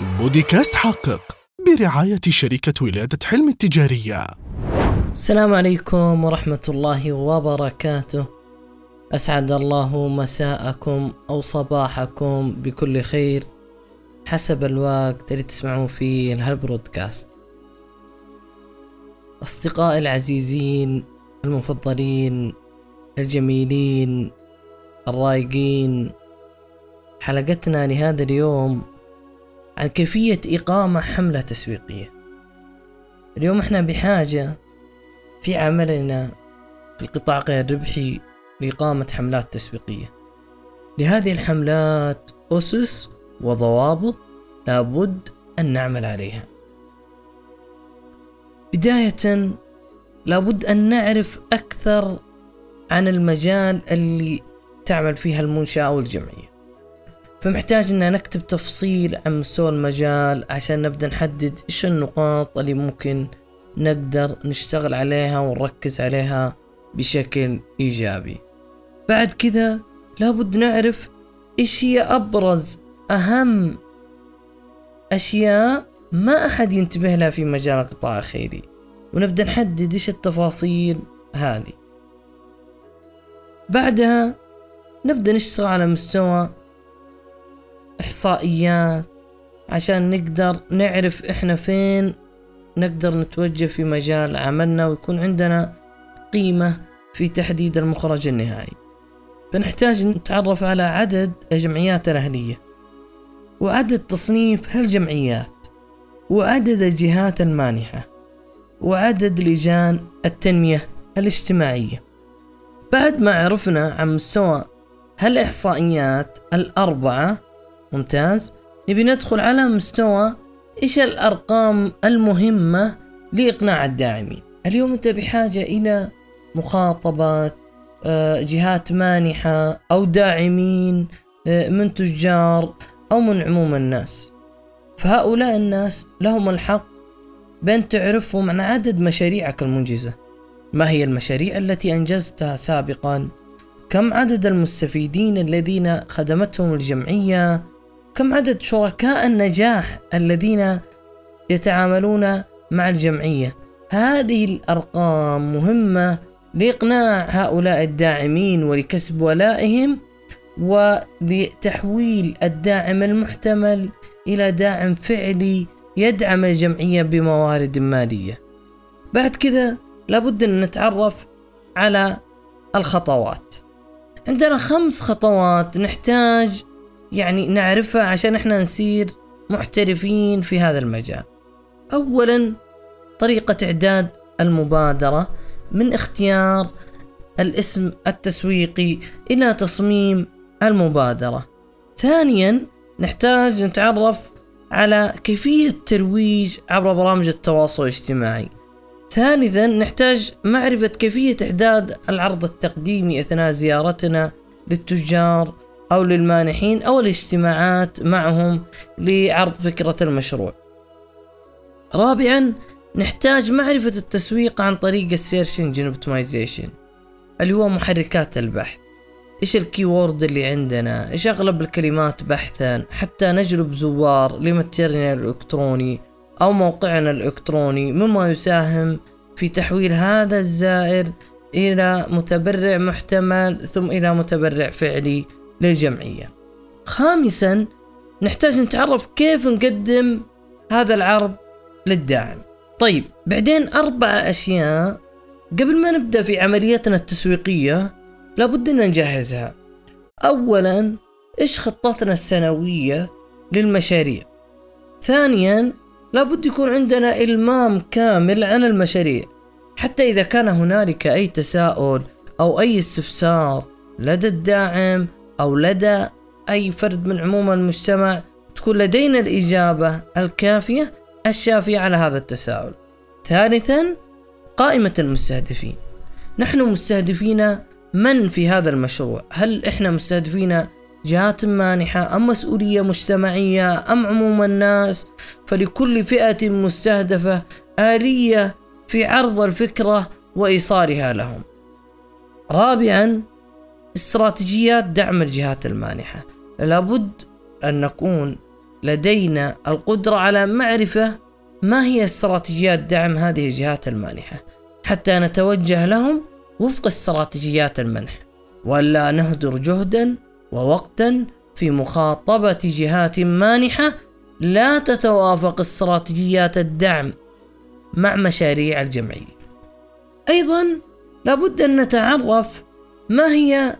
بودكاست حقق برعاية شركة ولادة حلم التجارية. السلام عليكم ورحمة الله وبركاته. أسعد الله مساءكم أو صباحكم بكل خير حسب الوقت اللي تسمعون فيه هالبرودكاست. أصدقائي العزيزين المفضلين الجميلين الرايقين حلقتنا لهذا اليوم عن كيفية إقامة حملة تسويقية. اليوم إحنا بحاجة في عملنا في القطاع غير الربحي لإقامة حملات تسويقية. لهذه الحملات أسس وضوابط لابد أن نعمل عليها. بداية لابد أن نعرف أكثر عن المجال اللي تعمل فيها المنشأة أو الجمعية فمحتاج ان نكتب تفصيل عن مستوى المجال عشان نبدأ نحدد إيش النقاط اللي ممكن نقدر نشتغل عليها ونركز عليها بشكل إيجابي. بعد كذا لابد نعرف إيش هي أبرز أهم أشياء ما أحد ينتبه لها في مجال القطاع الخيري. ونبدأ نحدد إيش التفاصيل هذه. بعدها نبدأ نشتغل على مستوى احصائيات عشان نقدر نعرف إحنا فين نقدر نتوجه في مجال عملنا ويكون عندنا قيمة في تحديد المخرج النهائي. فنحتاج نتعرف على عدد الجمعيات الأهلية وعدد تصنيف هالجمعيات وعدد الجهات المانحة وعدد لجان التنمية الاجتماعية. بعد ما عرفنا عن مستوى هالإحصائيات الأربعة ممتاز. نبي ندخل على مستوى إيش الأرقام المهمة لإقناع الداعمين؟ اليوم أنت بحاجة إلى مخاطبة آه، جهات مانحة أو داعمين آه، من تجار أو من عموم الناس. فهؤلاء الناس لهم الحق بأن تعرفهم عن عدد مشاريعك المنجزة. ما هي المشاريع التي أنجزتها سابقا؟ كم عدد المستفيدين الذين خدمتهم الجمعية؟ كم عدد شركاء النجاح الذين يتعاملون مع الجمعية؟ هذه الأرقام مهمة لإقناع هؤلاء الداعمين ولكسب ولائهم ولتحويل الداعم المحتمل إلى داعم فعلي يدعم الجمعية بموارد مالية. بعد كذا لابد أن نتعرف على الخطوات. عندنا خمس خطوات نحتاج يعني نعرفها عشان إحنا نصير محترفين في هذا المجال. اولا طريقة إعداد المبادرة من اختيار الاسم التسويقي إلى تصميم المبادرة. ثانيا نحتاج نتعرف على كيفية ترويج عبر برامج التواصل الاجتماعي. ثالثا نحتاج معرفة كيفية إعداد العرض التقديمي أثناء زيارتنا للتجار أو للمانحين أو الاجتماعات معهم لعرض فكرة المشروع. رابعا نحتاج معرفة التسويق عن طريق ال search engine optimization. اللي هو محركات البحث. إيش ال keyword اللي عندنا؟ إيش أغلب الكلمات بحثا؟ حتى نجلب زوار لمتجرنا الإلكتروني أو موقعنا الإلكتروني مما يساهم في تحويل هذا الزائر إلى متبرع محتمل ثم إلى متبرع فعلي. للجمعية. خامسا نحتاج نتعرف كيف نقدم هذا العرض للداعم. طيب بعدين أربع أشياء. قبل ما نبدأ في عمليتنا التسويقية لابد أن نجهزها. أولا إيش خطتنا السنوية للمشاريع؟ ثانيا لابد يكون عندنا إلمام كامل عن المشاريع. حتى إذا كان هنالك أي تساؤل أو أي استفسار لدى الداعم أو لدى أي فرد من عموم المجتمع تكون لدينا الإجابة الكافية الشافية على هذا التساؤل. ثالثا قائمة المستهدفين. نحن مستهدفين من في هذا المشروع؟ هل إحنا مستهدفين جهات مانحة أم مسؤولية مجتمعية أم عموم الناس؟ فلكل فئة مستهدفة آلية في عرض الفكرة وإيصالها لهم. رابعا استراتيجيات دعم الجهات المانحة. لابد أن نكون لدينا القدرة على معرفة ما هي استراتيجيات دعم هذه الجهات المانحة حتى نتوجه لهم وفق استراتيجيات المنح. ولا نهدر جهدا ووقتا في مخاطبة جهات مانحة. لا تتوافق استراتيجيات الدعم مع مشاريع الجمعية. أيضا لابد أن نتعرف ما هي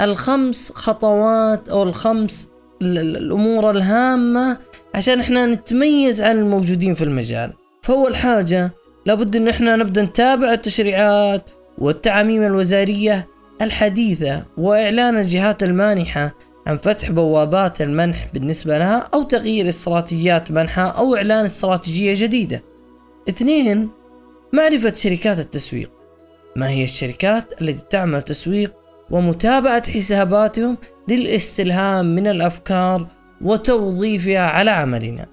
الخمس خطوات أو الخمس الأمور الهامة عشان إحنا نتميز عن الموجودين في المجال. فأول حاجة لابد أن إحنا نبدأ نتابع التشريعات والتعاميم الوزارية الحديثة وإعلان الجهات المانحة عن فتح بوابات المنح بالنسبة لها أو تغيير استراتيجيات منحها أو إعلان استراتيجية جديدة. اثنين معرفة شركات التسويق. ما هي الشركات التي تعمل تسويق ومتابعة حساباتهم للاستلهام من الأفكار وتوظيفها على عملنا.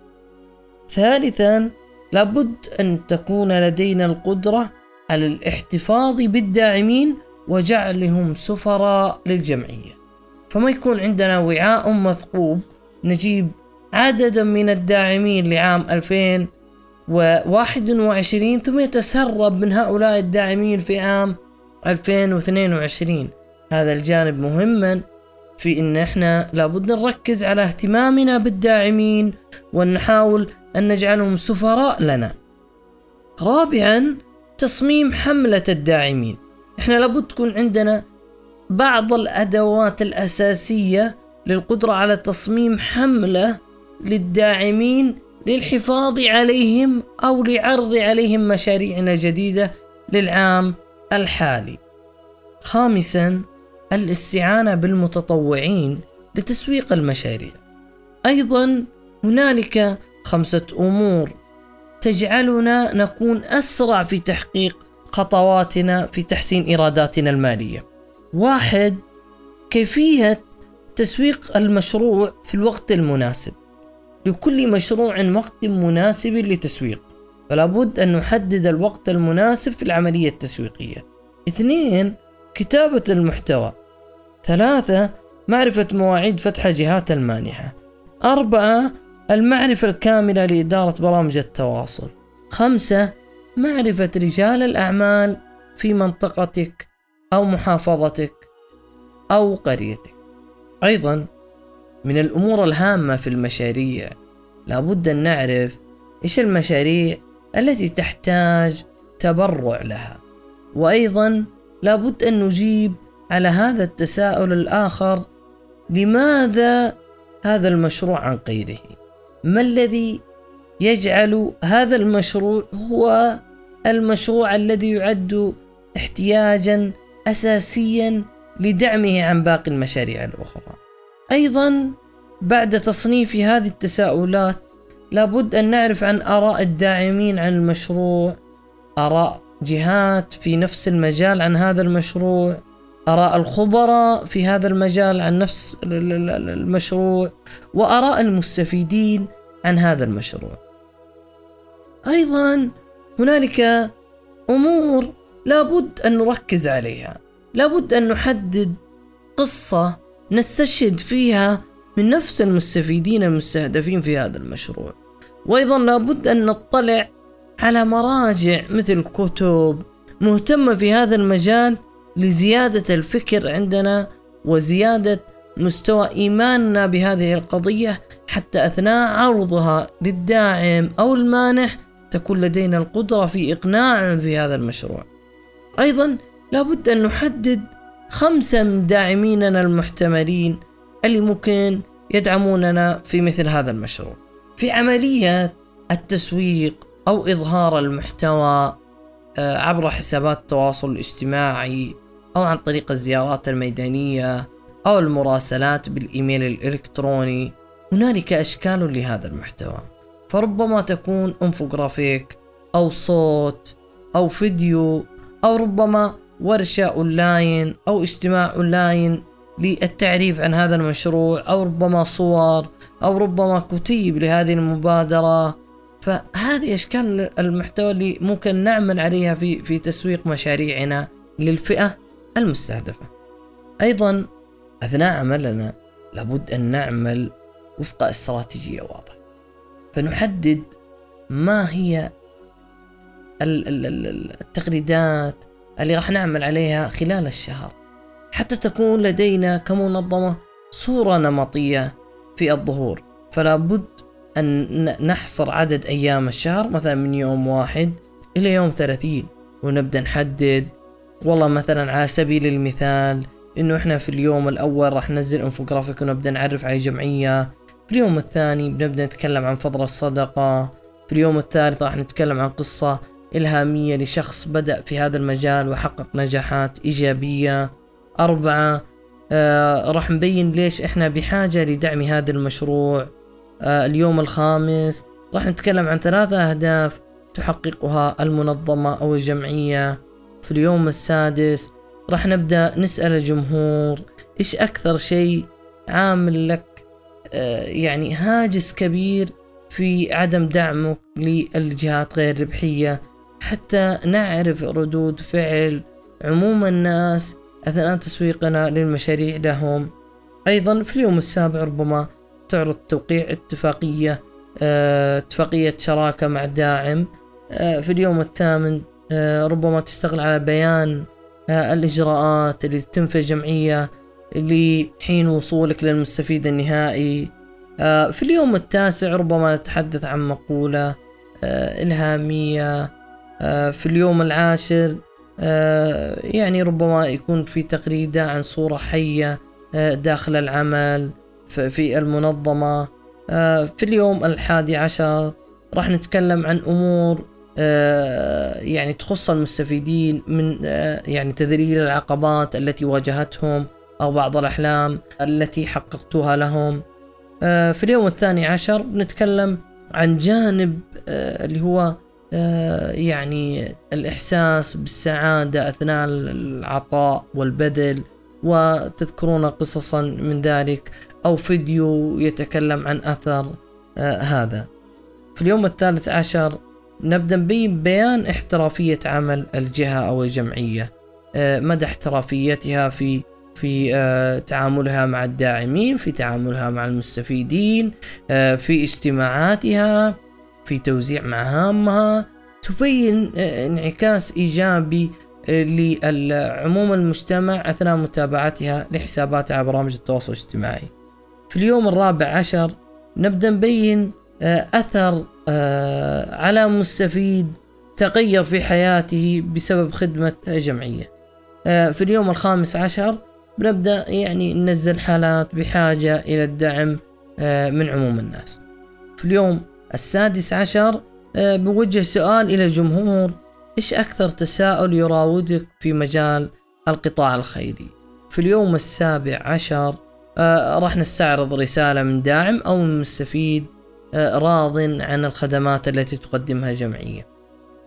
ثالثا لابد أن تكون لدينا القدرة على الاحتفاظ بالداعمين وجعلهم سفراء للجمعية فما يكون عندنا وعاء مثقوب نجيب عددا من الداعمين لعام 2021 ثم يتسرب من هؤلاء الداعمين في عام 2022 هذا الجانب مهما في إن إحنا لابد نركز على اهتمامنا بالداعمين ونحاول أن نجعلهم سفراء لنا. رابعا تصميم حملة الداعمين. إحنا لابد تكون عندنا بعض الأدوات الأساسية للقدرة على تصميم حملة للداعمين للحفاظ عليهم أو لعرض عليهم مشاريعنا الجديدة للعام الحالي. خامسا الاستعانة بالمتطوعين لتسويق المشاريع. أيضا هنالك خمسة أمور تجعلنا نكون أسرع في تحقيق خطواتنا في تحسين إيراداتنا المالية. واحد كيفية تسويق المشروع في الوقت المناسب لكل مشروع وقت مناسب لتسويق فلا بد أن نحدد الوقت المناسب في العملية التسويقية اثنين كتابة المحتوى ثلاثة معرفة مواعيد فتح جهات المانحة. أربعة المعرفة الكاملة لإدارة برامج التواصل. خمسة معرفة رجال الأعمال في منطقتك أو محافظتك أو قريتك. أيضا من الأمور الهامة في المشاريع لابد أن نعرف إيش المشاريع التي تحتاج تبرع لها. وأيضا لابد أن نجيب على هذا التساؤل الآخر لماذا هذا المشروع عن غيره ما الذي يجعل هذا المشروع هو المشروع الذي يعد احتياجا أساسيا لدعمه عن باقي المشاريع الأخرى. أيضا بعد تصنيف هذه التساؤلات لابد أن نعرف عن آراء الداعمين عن المشروع، آراء جهات في نفس المجال عن هذا المشروع، آراء الخبراء في هذا المجال عن نفس المشروع، وآراء المستفيدين عن هذا المشروع. أيضا هنالك أمور لابد أن نركز عليها لابد أن نحدد قصة نستشهد فيها من نفس المستفيدين المستهدفين في هذا المشروع وأيضا لابد أن نطلع على مراجع مثل كتب مهتمة في هذا المجال لزيادة الفكر عندنا وزيادة مستوى إيماننا بهذه القضية حتى أثناء عرضها للداعم أو المانح تكون لدينا القدرة في إقناعهم في هذا المشروع. أيضا لابد أن نحدد خمسة من داعميننا المحتملين اللي ممكن يدعموننا في مثل هذا المشروع. في عملية التسويق أو إظهار المحتوى آه، عبر حسابات التواصل الاجتماعي أو عن طريق الزيارات الميدانية أو المراسلات بالإيميل الإلكتروني. هنالك أشكال لهذا المحتوى. فربما تكون انفوجرافيك أو صوت أو فيديو أو ربما ورشة أونلاين أو اجتماع أونلاين للتعريف عن هذا المشروع أو ربما صور أو ربما كتيب لهذه المبادرة. فهذه أشكال المحتوى اللي ممكن نعمل عليها في في تسويق مشاريعنا للفئة المستهدفة. أيضا أثناء عملنا لابد أن نعمل وفق استراتيجية واضحة. فنحدد ما هي التغريدات اللي راح نعمل عليها خلال الشهر حتى تكون لدينا كمنظمة صورة نمطية في الظهور فلا بد أن نحصر عدد أيام الشهر مثلا من يوم واحد إلى يوم ثلاثين ونبدأ نحدد والله مثلا على سبيل المثال إنه إحنا في اليوم الأول راح ننزل إنفوجرافيك ونبدأ نعرف على جمعية. في اليوم الثاني بنبدا نتكلم عن فضل الصدقة. في اليوم الثالث راح نتكلم عن قصة إلهامية لشخص بدأ في هذا المجال وحقق نجاحات إيجابية. أربعة آه راح نبين ليش إحنا بحاجة لدعم هذا المشروع. آه اليوم الخامس راح نتكلم عن ثلاثة أهداف تحققها المنظمة أو الجمعية. في اليوم السادس راح نبدأ نسأل الجمهور إيش أكثر شيء عامل لك آه يعني هاجس كبير في عدم دعمك للجهات غير ربحية؟ حتى نعرف ردود فعل عموم الناس أثناء تسويقنا للمشاريع لهم. أيضا في اليوم السابع ربما تعرض توقيع اتفاقية آه اتفاقية شراكة مع داعم آه في اليوم الثامن ربما تشتغل على بيان الإجراءات اللي تتم في الجمعية لحين وصولك للمستفيد النهائي. في اليوم التاسع ربما نتحدث عن مقولة إلهامية. آه، في اليوم العاشر آه، يعني ربما يكون في تغريدة عن صورة حية آه، داخل العمل في المنظمة. في اليوم الحادي عشر راح نتكلم عن أمور يعني تخص المستفيدين من يعني تذليل العقبات التي واجهتهم أو بعض الأحلام التي حققتها لهم. في اليوم الثاني عشر نتكلم عن جانب اللي هو آه، يعني الإحساس بالسعادة أثناء العطاء والبذل وتذكرون قصصا من ذلك أو فيديو يتكلم عن أثر آه، هذا. في اليوم الثالث عشر نبدأ نبين بيان احترافية عمل الجهة أو الجمعية. آه، مدى احترافيتها في في تعاملها مع الداعمين في تعاملها مع المستفيدين في اجتماعاتها في توزيع مهامها. تبين آه، انعكاس إيجابي آه، لعموم المجتمع أثناء متابعتها لحساباتها على برامج التواصل الاجتماعي. في اليوم الرابع عشر نبدأ نبين آه، أثر على مستفيد تغير في حياته بسبب خدمة جمعية. في اليوم الخامس عشر بنبدأ يعني ننزل حالات بحاجة إلى الدعم من عموم الناس. في اليوم السادس عشر آه، بوجه سؤال إلى الجمهور إيش أكثر تساؤل يراودك في مجال القطاع الخيري؟ في اليوم السابع عشر آه، راح نستعرض رسالة من داعم أو من مستفيد آه، راض عن الخدمات التي تقدمها الجمعية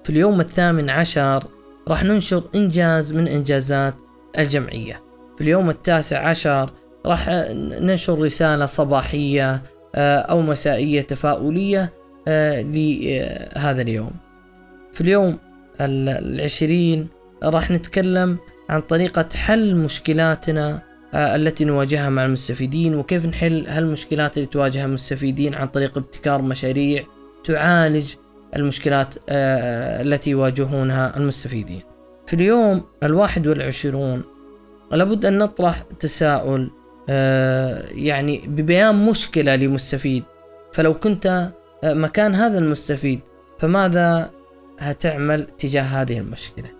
في اليوم الثامن عشر راح ننشر إنجاز من إنجازات الجمعية. في اليوم التاسع عشر راح ننشر رسالة صباحية أو مسائية تفاؤلية آه، لهذا اليوم. في اليوم العشرين راح نتكلم عن طريقة حل مشكلاتنا آه، التي نواجهها مع المستفيدين وكيف نحل هالمشكلات اللي تواجهها المستفيدين عن طريق ابتكار مشاريع تعالج المشكلات آه، التي يواجهونها المستفيدين. في اليوم الواحد والعشرون لابد أن نطرح تساؤل يعني ببيان مشكلة لمستفيد. فلو كنت آه، مكان هذا المستفيد فماذا هتعمل تجاه هذه المشكلة؟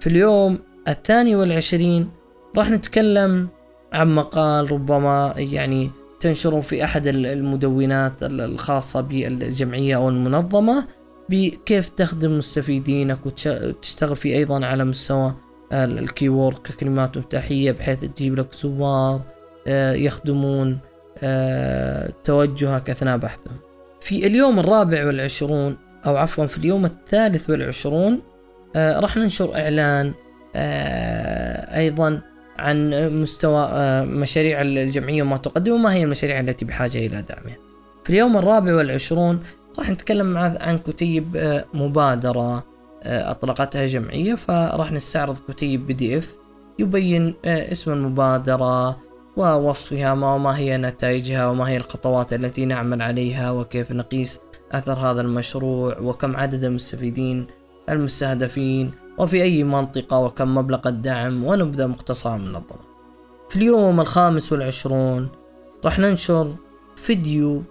في اليوم الثاني والعشرين راح نتكلم عن مقال ربما يعني تنشره في أحد المدونات الخاصة بالجمعية أو المنظمة بكيف تخدم مستفيدينك وتشتغل فيه أيضا على مستوى الكيورد ككلمات مفتاحية بحيث تجيب لك زوار آه، يخدمون آه، توجهك أثناء بحثهم. في اليوم الرابع والعشرون أو عفوا في اليوم الثالث والعشرون آه راح ننشر إعلان آه أيضا عن مستوى آه مشاريع الجمعية وما تقدم وما هي المشاريع التي بحاجة إلى دعمها. في اليوم الرابع والعشرون راح نتكلم عن كتيب آه مبادرة آه أطلقتها جمعية فراح نستعرض كتيب بي دي إف يبين اسم المبادرة ووصفها ما هي نتائجها وما هي الخطوات التي نعمل عليها وكيف نقيس أثر هذا المشروع وكم عدد المستفيدين المستهدفين وفي أي منطقة وكم مبلغ الدعم ونبذة مختصرة من المنظمة في اليوم الخامس والعشرون راح ننشر فيديو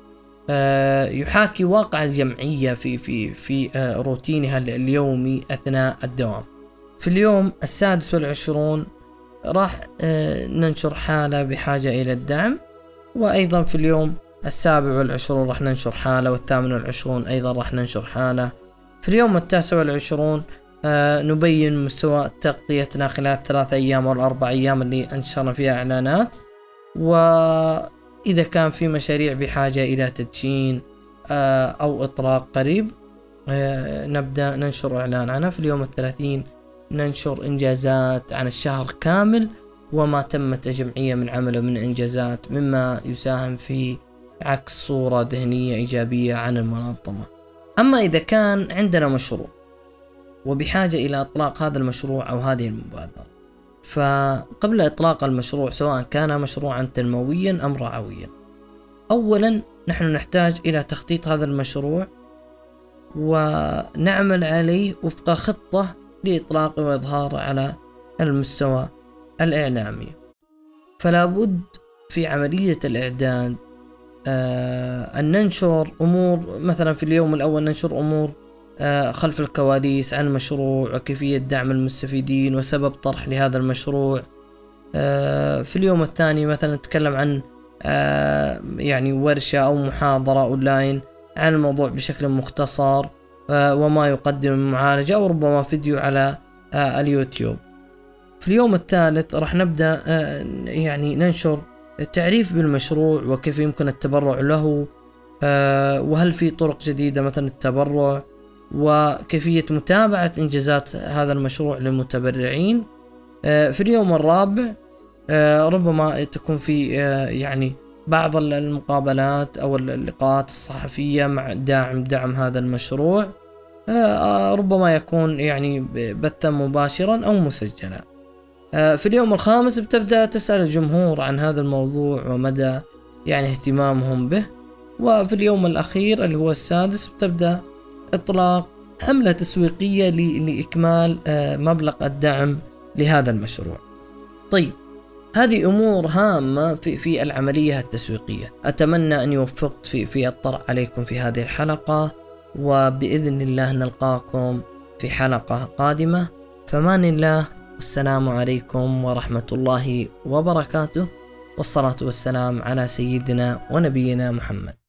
آه، يحاكي واقع الجمعية في في في آه، روتينها اليومي أثناء الدوام. في اليوم السادس والعشرون راح آه، ننشر حالة بحاجة إلى الدعم. وأيضا في اليوم السابع والعشرون راح ننشر حالة والثامن والعشرون أيضا راح ننشر حالة. في اليوم التاسع والعشرون نبين مستوى تغطيتنا خلال الثلاث أيام والأربع أيام اللي أنشرنا فيها إعلانات. و إذا كان في مشاريع بحاجة إلى تدشين آه، أو إطراق قريب آه، نبدأ ننشر إعلان عنها في اليوم الثلاثين. ننشر إنجازات عن الشهر كامل وما تمت جمعية من عمله من إنجازات مما يساهم في عكس صورة ذهنية إيجابية عن المنظمة. أما إذا كان عندنا مشروع وبحاجة إلى إطلاق هذا المشروع أو هذه المبادرة. فقبل إطلاق المشروع سواء كان مشروعا تنمويا أم رعويا أولا نحن نحتاج إلى تخطيط هذا المشروع ونعمل عليه وفق خطة لإطلاقه وإظهاره على المستوى الإعلامي. فلا بد في عملية الإعداد آه أن ننشر أمور مثلا في اليوم الأول ننشر أمور خلف الكواليس عن المشروع وكيفية دعم المستفيدين وسبب طرح لهذا المشروع. آه، في اليوم الثاني مثلا نتكلم عن آه، يعني ورشة أو محاضرة أونلاين عن الموضوع بشكل مختصر وما يقدم المعالجة أو ربما فيديو على اليوتيوب. في اليوم الثالث راح نبدأ يعني ننشر التعريف بالمشروع وكيف يمكن التبرع له وهل في طرق جديدة مثلا التبرع. وكيفية متابعة إنجازات هذا المشروع للمتبرعين. آه، في اليوم الرابع آه، ربما تكون في آه، يعني بعض المقابلات أو اللقاءات الصحفية مع داعم دعم هذا المشروع. ربما يكون يعني بثا مباشرا أو مسجلا. في اليوم الخامس بتبدأ تسأل الجمهور عن هذا الموضوع ومدى يعني اهتمامهم به. وفي اليوم الأخير اللي هو السادس بتبدأ إطلاق حملة تسويقية لإكمال آه، مبلغ الدعم لهذا المشروع. طيب هذه أمور هامة في في العملية التسويقية، أتمنى أن وفقت في في الطرح عليكم في هذه الحلقة وبإذن الله نلقاكم في حلقة قادمة. فمان الله والسلام عليكم ورحمة الله وبركاته والصلاة والسلام على سيدنا ونبينا محمد.